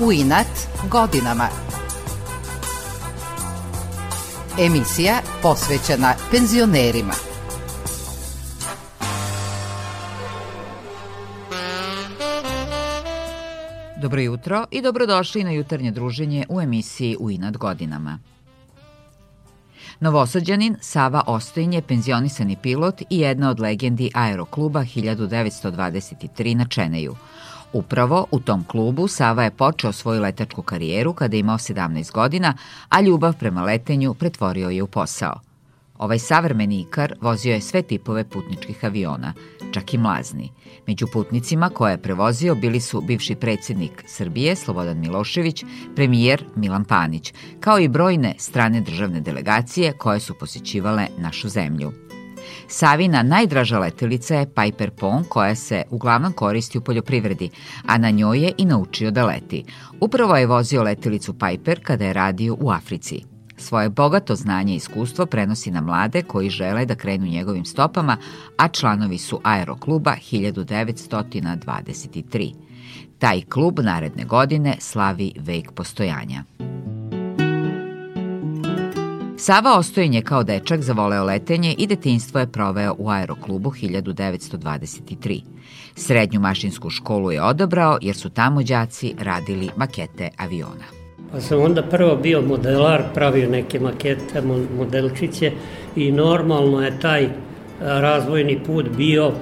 u inat godinama. Emisija posvećena penzionerima. Dobro jutro i dobrodošli na jutarnje druženje u emisiji U inat godinama. Novosađanin Sava Ostojin je penzionisani pilot i jedna od legendi aerokluba 1923 na Čeneju. Upravo u tom klubu Sava je počeo svoju letačku karijeru kada je imao 17 godina, a ljubav prema letenju pretvorio je u posao. Ovaj savremeni ikar vozio je sve tipove putničkih aviona, čak i mlazni. Među putnicima koje je prevozio bili su bivši predsednik Srbije Slobodan Milošević, premijer Milan Panić, kao i brojne strane državne delegacije koje su posjećivale našu zemlju. Savina najdraža letelica je Piper Pong koja se uglavnom koristi u poljoprivredi, a na njoj je i naučio da leti. Upravo je vozio letelicu Piper kada je radio u Africi. Svoje bogato znanje i iskustvo prenosi na mlade koji žele da krenu njegovim stopama, a članovi su Aerokluba 1923. Taj klub naredne godine slavi vek postojanja. Sava Ostojen je kao dečak zavoleo letenje i detinstvo je proveo u aeroklubu 1923. Srednju mašinsku školu je odabrao jer su tamo đaci radili makete aviona. Pa sam onda prvo bio modelar, pravio neke makete, modelčiće i normalno je taj razvojni put bio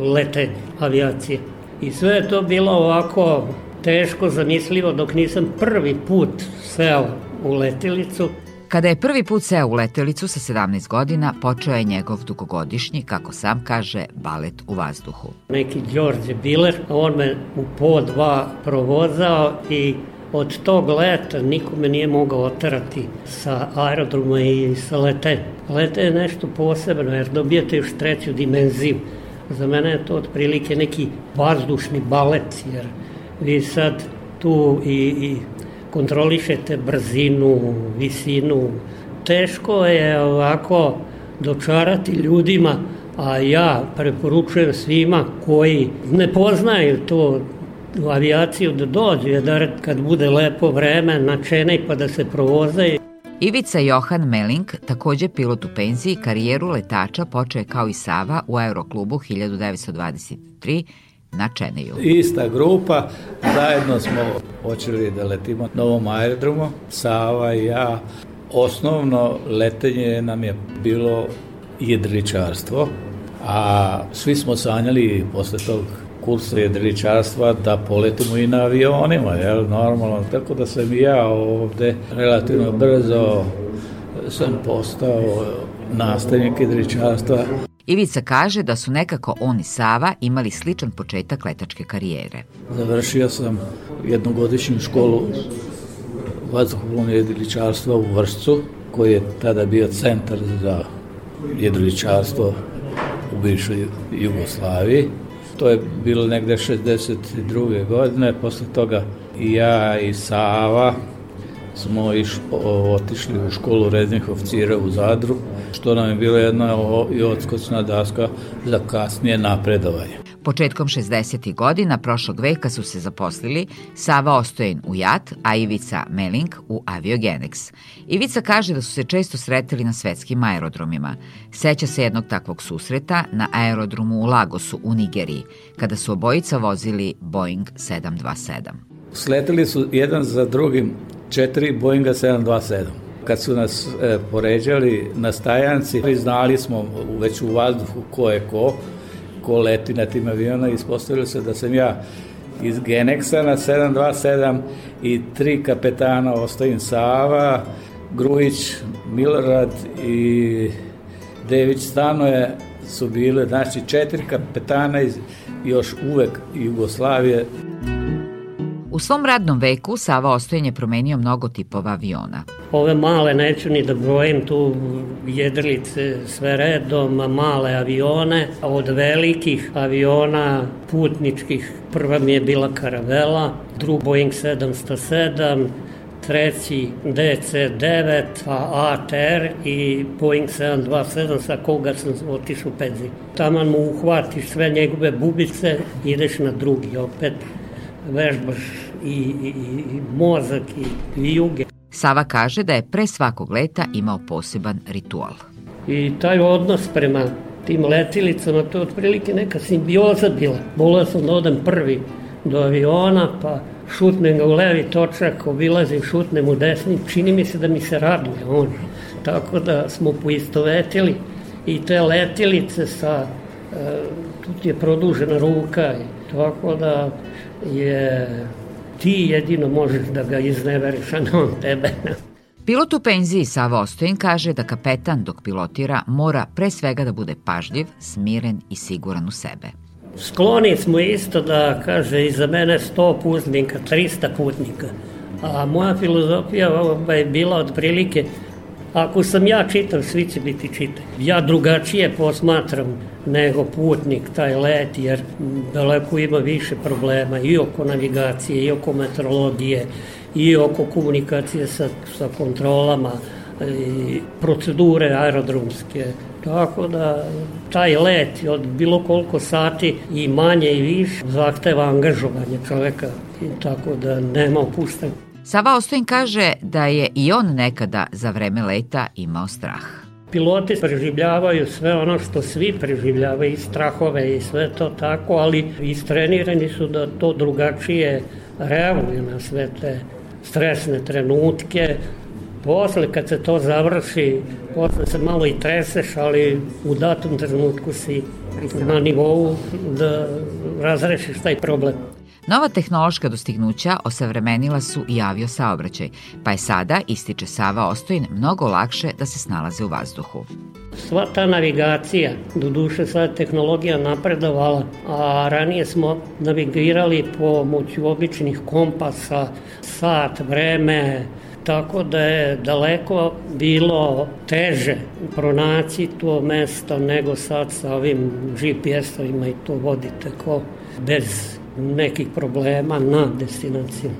lete avijacije. I sve je to bilo ovako teško zamislivo dok nisam prvi put seo u letilicu. Kada je prvi put seo u letelicu sa 17 godina, počeo je njegov dugogodišnji, kako sam kaže, balet u vazduhu. Neki Đorđe Biler, on me u po dva provozao i od tog leta niko me nije mogao oterati sa aerodroma i sa lete. Lete je nešto posebno jer dobijete još treću dimenziju. Za mene je to otprilike neki vazdušni balet jer vi sad tu i, i kontrolišete brzinu, visinu. Teško je ovako dočarati ljudima, a ja preporučujem svima koji ne poznaju to u avijaciju da dođu, jer kad bude lepo vreme na čenej pa da se provoze. Ivica Johan Meling, takođe pilot u penziji, karijeru letača počeo je kao i Sava u Aeroklubu 1923 na Čeneju. Ista grupa, zajedno smo počeli da letimo novom aerodromu, Sava i ja. Osnovno letenje nam je bilo jedričarstvo, a svi smo sanjali posle tog kursa jedričarstva da poletimo i na avionima, jel, normalno. Tako da sam i ja ovde relativno brzo sam postao nastavnik jedričarstva. Ivica kaže da su nekako on i Sava imali sličan početak letačke karijere. Završio sam jednogodišnju školu vazduhoplovnog jedriličarstva u Vršcu, koji je tada bio centar za jedriličarstvo u bivšoj Jugoslaviji. To je bilo negde 62. godine, posle toga i ja i Sava smo iš, otišli u školu rednih oficira u Zadru, što nam je bila jedna i odskočna daska za kasnije napredovanje. Početkom 60. godina prošlog veka su se zaposlili Sava Ostojen u JAT, a Ivica Meling u Aviogenex. Ivica kaže da su se često sretili na svetskim aerodromima. Seća se jednog takvog susreta na aerodromu u Lagosu u Nigeriji, kada su obojica vozili Boeing 727. Sletili su jedan za drugim četiri Boeinga 727 kad su nas e, poređali na stajanci, znali smo već u vazduhu ko je ko, ko leti na tim aviona, ispostavilo se da sam ja iz Genexa na 727 i tri kapetana Ostojin Sava, Grujić, Milorad i Dević Stanoje su bile, znači četiri kapetana iz još uvek Jugoslavije. U svom radnom veku Sava Ostojen je promenio mnogo tipova aviona. Ove male, neću ni da brojim tu jedrlice sve redom, male avione, od velikih aviona putničkih, prva mi je bila Karavela, drug Boeing 707, treći DC-9, ATR i Boeing 727 sa koga sam otišao u penziju. Taman mu uhvatiš sve njegove bubice, ideš na drugi opet vežbaš i, i, i mozak i, i juge. Sava kaže da je pre svakog leta imao poseban ritual. I taj odnos prema tim letilicama, to je otprilike neka simbioza bila. Volao sam da odem prvi do aviona, pa šutnem ga u levi točak, obilazim, šutnem u desni, čini mi se da mi se raduje on. Tako da smo poistovetili i te letilice sa, e, tu je produžena ruka, tako da je ti jedino možeš da ga izneveriš, a ne on tebe. Pilot u penziji Sava Ostojin kaže da kapetan dok pilotira mora pre svega da bude pažljiv, smiren i siguran u sebe. Skloni smo isto da kaže iza mene 100 putnika, 300 putnika. A moja filozofija je bila otprilike Ako sam ja čitav, svi će biti čitav. Ja drugačije posmatram nego putnik taj let, jer daleko ima više problema i oko navigacije, i oko meteorologije, i oko komunikacije sa, sa kontrolama, i procedure aerodromske. Tako da taj let od bilo koliko sati i manje i više zahteva angažovanje čoveka i tako da nema opuštanja. Sava Ostojin kaže da je i on nekada za vreme leta imao strah. Piloti preživljavaju sve ono što svi preživljavaju, i strahove i sve to tako, ali istrenirani su da to drugačije reaguju na sve te stresne trenutke. Posle kad se to završi, posle se malo i treseš, ali u datom trenutku si na nivou da razrešiš taj problem. Nova tehnološka dostignuća osavremenila su i avio saobraćaj, pa je sada, ističe Sava Ostojin, mnogo lakše da se snalaze u vazduhu. Sva ta navigacija, do duše sva tehnologija napredovala, a ranije smo navigirali pomoću običnih kompasa, sat, vreme, tako da je daleko bilo teže pronaći to mesto nego sad sa ovim GPS-ovima i to vodite ko bez nekih problema na destinaciju.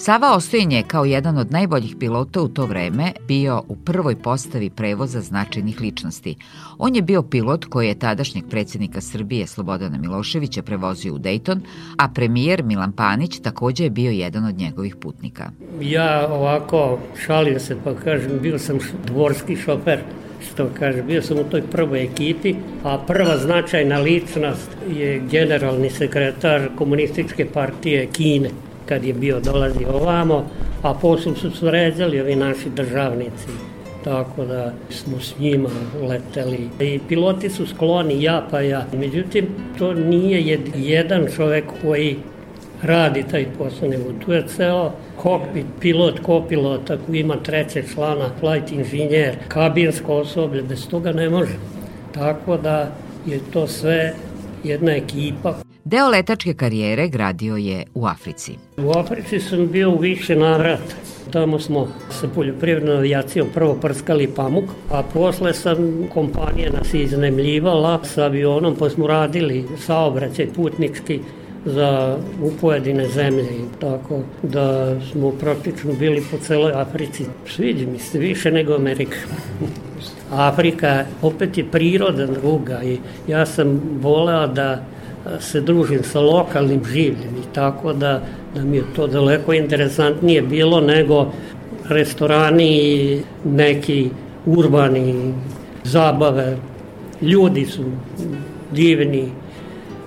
Sava Ostojin je kao jedan od najboljih pilota u to vreme bio u prvoj postavi prevoza značajnih ličnosti. On je bio pilot koji je tadašnjeg predsjednika Srbije Slobodana Miloševića prevozio u Dejton, a premijer Milan Panić takođe je bio jedan od njegovih putnika. Ja ovako šalim se pa kažem, bio sam dvorski šofer što kaže, bio sam u toj prvoj ekipi, a prva značajna ličnost je generalni sekretar komunističke partije Kine, kad je bio dolazi ovamo, a posle su sređali ovi naši državnici tako da smo s njima leteli. I piloti su skloni, ja pa ja. Međutim, to nije jedan čovek koji radi taj posao, nego tu je ceo kokpit, pilot, kopilot, ako ima treće člana, flight inženjer, kabinsko osoblje, bez toga ne može. Tako da je to sve jedna ekipa. Deo letačke karijere gradio je u Africi. U Africi sam bio u više navrata. Tamo smo sa poljoprivrednom avijacijom prvo prskali pamuk, a posle sam kompanija nas iznemljivala sa avionom, pa smo radili saobraćaj putnički za u pojedine zemlje i tako da smo praktično bili po celoj Africi. Sviđa mi se više nego Amerika. Afrika opet je priroda druga i ja sam voleo da se družim sa lokalnim življem i tako da, da mi je to daleko interesantnije bilo nego restorani i neki urbani zabave. Ljudi su divni,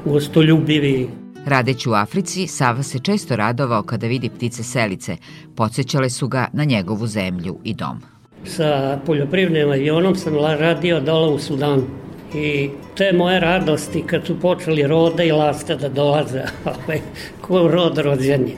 gostoljubivi, Radeći u Africi, Sava se često radovao kada vidi ptice selice, podsjećale su ga na njegovu zemlju i dom. Sa poljoprivrednim avionom sam radio dole u Sudanu i te moje radosti kad su počeli roda i laska da dolaze, ovaj, ko rod rođenje.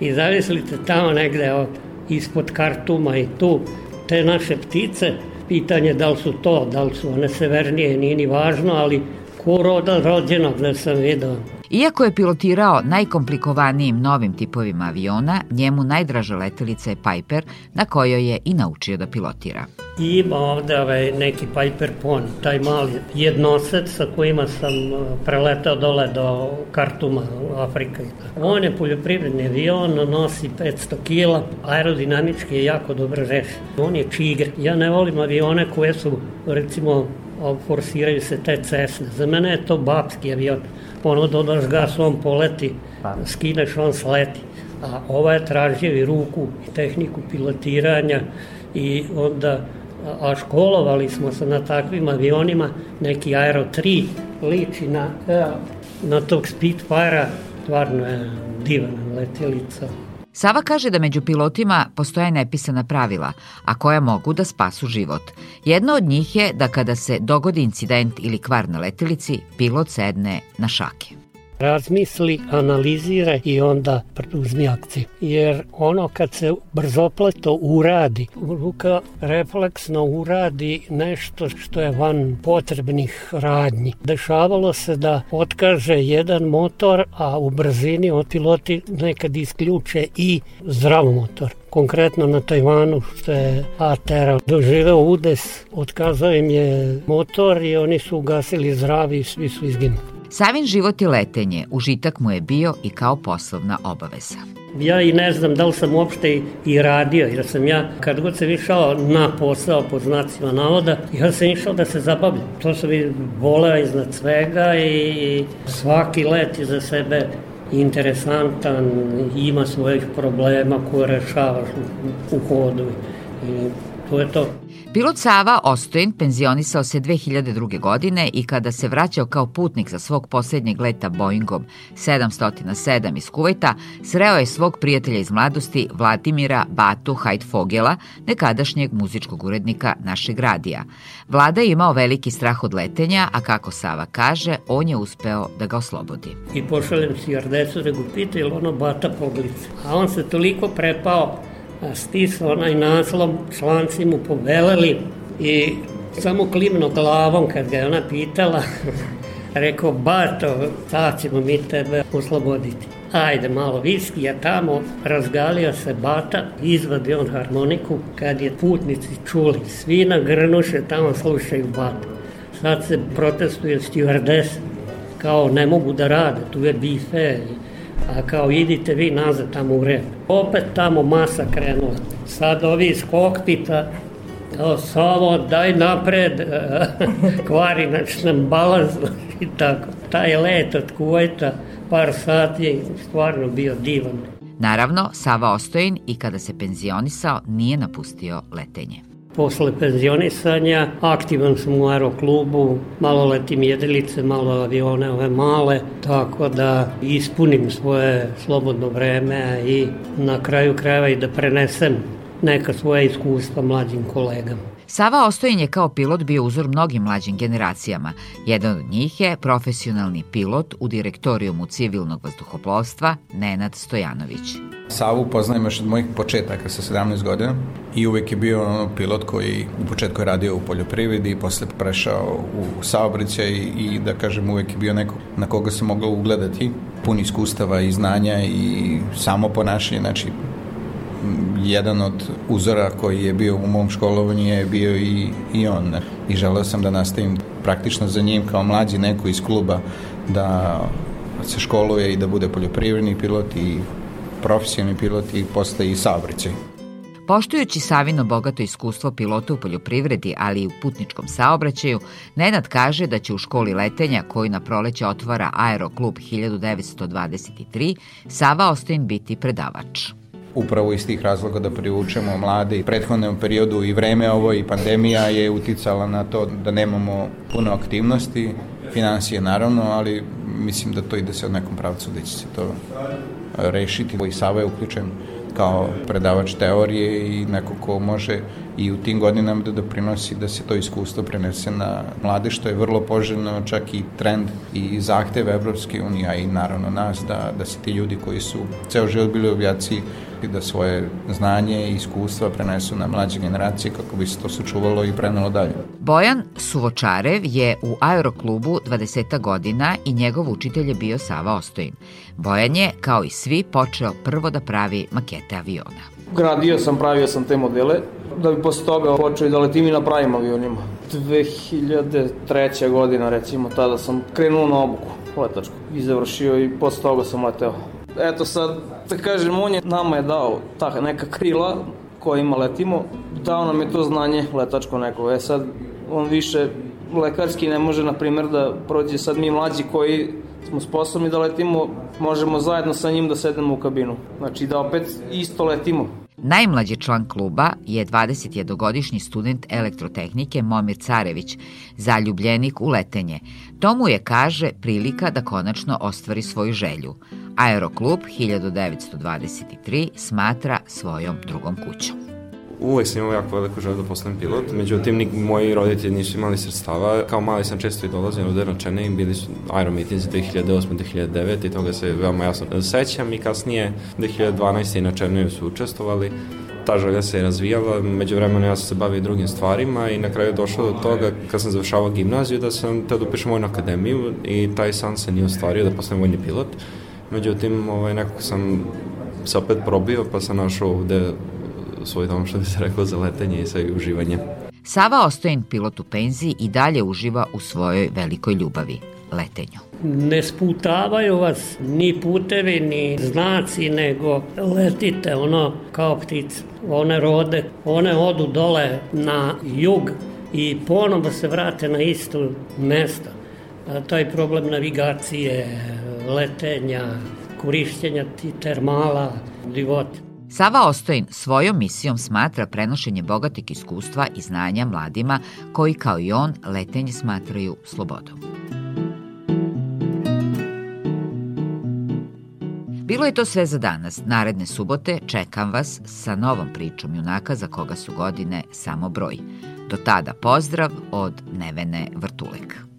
I zamislite tamo negde o, ispod kartuma i tu te naše ptice, pitanje da li su to, da li su one severnije, nije ni važno, ali ko roda rođenog da sam vidio Iako je pilotirao najkomplikovanijim novim tipovima aviona, njemu najdraža letelica je Piper, na kojoj je i naučio da pilotira. Ima ovde ovaj, neki Piper Pony, taj mali jednosed sa kojima sam uh, preletao dole do Kartuma u Afrika. On je poljoprivredni avion, nosi 500 kila, aerodinamički je jako dobro rešen. On je čigr. Ja ne volim avione koje su recimo forsiraju se te cesne. Za mene je to babski avion. Ono dodaš gas, on poleti, pa. skineš, on sleti. A ova je tražio i ruku, i tehniku pilotiranja i onda a školovali smo se na takvim avionima, neki Aero 3 liči na, na tog Spitfire, stvarno je divna letjelica. Sava kaže da među pilotima postoje nepisana pravila, a koja mogu da spasu život. Jedno od njih je da kada se dogodi incident ili kvar na letelici, pilot sedne na šake razmisli, analizira i onda preduzmi akciju. Jer ono kad se brzopleto uradi, ruka refleksno uradi nešto što je van potrebnih radnji. Dešavalo se da otkaže jedan motor, a u brzini piloti nekad isključe i zdrav motor konkretno na Tajvanu što je Atera doživeo udes, otkazao im je motor i oni su ugasili zdravi i svi su izginuli. Savin život i letenje, užitak mu je bio i kao poslovna obaveza. Ja i ne znam da li sam uopšte i radio, jer sam ja, kad god sam išao na posao pod znacima navoda, ja sam išao da se zabavljam. To sam i voleo iznad svega i svaki let je za sebe interesantan, ima svojih problema koje rešavaš u, u hodu i to je to. Pilot Sava Ostojen penzionisao se 2002. godine i kada se vraćao kao putnik za svog poslednjeg leta Boeingom 707 iz Kuvajta, sreo je svog prijatelja iz mladosti Vladimira Batu Hajdfogela, nekadašnjeg muzičkog urednika našeg radija. Vlada je imao veliki strah od letenja, a kako Sava kaže, on je uspeo da ga oslobodi. I pošaljem si Ardesu da ga pita ili ono Bata poglica. A on se toliko prepao stisao onaj naslov, članci mu poveleli i samo klimno glavom kad ga je ona pitala, rekao, Bato, sad ćemo mi tebe osloboditi. Ajde, malo viski, a tamo razgalio se Bata, izvadi on harmoniku, kad je putnici čuli, svi na grnuše tamo slušaju Bata. Sad se protestuje stewardess, kao ne mogu da rade, tu je bife, a kao idite vi nazad tamo u red. Opet tamo masa krenula. Sad ovi iz kokpita, kao samo daj napred, kvari znači nam balans i tako. Taj let od Kuvajta, par sati, stvarno bio divan. Naravno, Sava Ostojin i kada se penzionisao nije napustio letenje. Posle penzionisanja aktivan sam u aeroklubu, malo letim jedilice, malo avione ove male, tako da ispunim svoje slobodno vreme i na kraju krajeva i da prenesem neka svoja iskustva mlađim kolegama. Sava Ostojin je kao pilot bio uzor mnogim mlađim generacijama. Jedan od njih je profesionalni pilot u direktorijumu civilnog vazduhoplovstva Nenad Stojanović. Savu poznajem još od mojih početaka sa 17 godina i uvek je bio ono pilot koji u početku je radio u poljoprivredi i posle prešao u saobraćaj i, i da kažem uvek je bio neko na koga se moglo ugledati pun iskustava i znanja i samo ponašanje, znači jedan od uzora koji je bio u mom školovanju je bio i, i on. I želeo sam da nastavim praktično za njim kao mlađi neko iz kluba da se školuje i da bude poljoprivredni pilot i profesionalni pilot i postaje i saobraćaj. Poštujući Savino bogato iskustvo pilota u poljoprivredi, ali i u putničkom saobraćaju, Nenad kaže da će u školi letenja, koju na proleće otvara Aeroklub 1923, Sava Ostojin biti predavač upravo iz tih razloga da privučemo mlade i prethodnom periodu i vreme ovo i pandemija je uticala na to da nemamo puno aktivnosti, financije naravno, ali mislim da to ide se od nekom pravcu da će se to rešiti. I Sava je uključen kao predavač teorije i neko ko može i u tim godinama da doprinosi da se to iskustvo prenese na mlade, što je vrlo poželjno, čak i trend i zahtev Evropske unije, a i naravno nas, da, da se ti ljudi koji su ceo život bili u avijaciji da svoje znanje i iskustva prenesu na mlađe generacije kako bi se to sačuvalo i prenelo dalje. Bojan Suvočarev je u aeroklubu 20 godina i njegov učitelj je bio Sava Ostojin. Bojan je, kao i svi, počeo prvo da pravi makete aviona. Gradio sam, pravio sam te modele, da bi posle toga počeo i da letim i na pravim avionima. 2003. godina, recimo, tada sam krenuo na obuku letačku i završio i posle toga sam leteo. Eto sad, da kažem, on je nama je dao ta neka krila kojima letimo, dao nam je to znanje letačko neko. E sad, on više lekarski ne može, na primjer, da prođe sad mi mlađi koji smo sposobni da letimo, možemo zajedno sa njim da sedemo u kabinu. Znači da opet isto letimo. Najmlađi član kluba je 21-godišnji student elektrotehnike Momir Carević, zaljubljenik u letenje. To mu je, kaže, prilika da konačno ostvari svoju želju. Aeroklub 1923 smatra svojom drugom kućom uvek sam imao jako veliku želju da postanem pilot, međutim ni, moji roditelji nisu imali sredstava. Kao mali sam često i dolazio ovde na Čene i bili su aeromitinzi 2008-2009 i toga se veoma jasno sećam i kasnije 2012. i na Černeju su učestvovali ta želja se je razvijala, među vremena ja sam se bavio drugim stvarima i na kraju je došlo do toga kad sam završavao gimnaziju da sam teo da upišem vojnu akademiju i taj san se nije ostvario da postanem vojni pilot. Međutim, ovaj, nekako sam se opet probio pa sam našao ovde svoj dom, što bi se rekao, za letenje i sve uživanje. Sava Ostojin, pilot u penziji, i dalje uživa u svojoj velikoj ljubavi, letenju. Ne sputavaju vas ni putevi, ni znaci, nego letite ono kao ptice. One rode, one odu dole na jug i ponovo se vrate na isto mesto. A to je problem navigacije, letenja, korišćenja termala, života. Sava Ostojin svojom misijom smatra prenošenje bogatih iskustva i znanja mladima koji kao i on letenje smatraju slobodom. Bilo je to sve za danas. Naredne subote čekam vas sa novom pričom junaka za koga su godine samo broj. Do tada pozdrav od Nevene Vrtulje.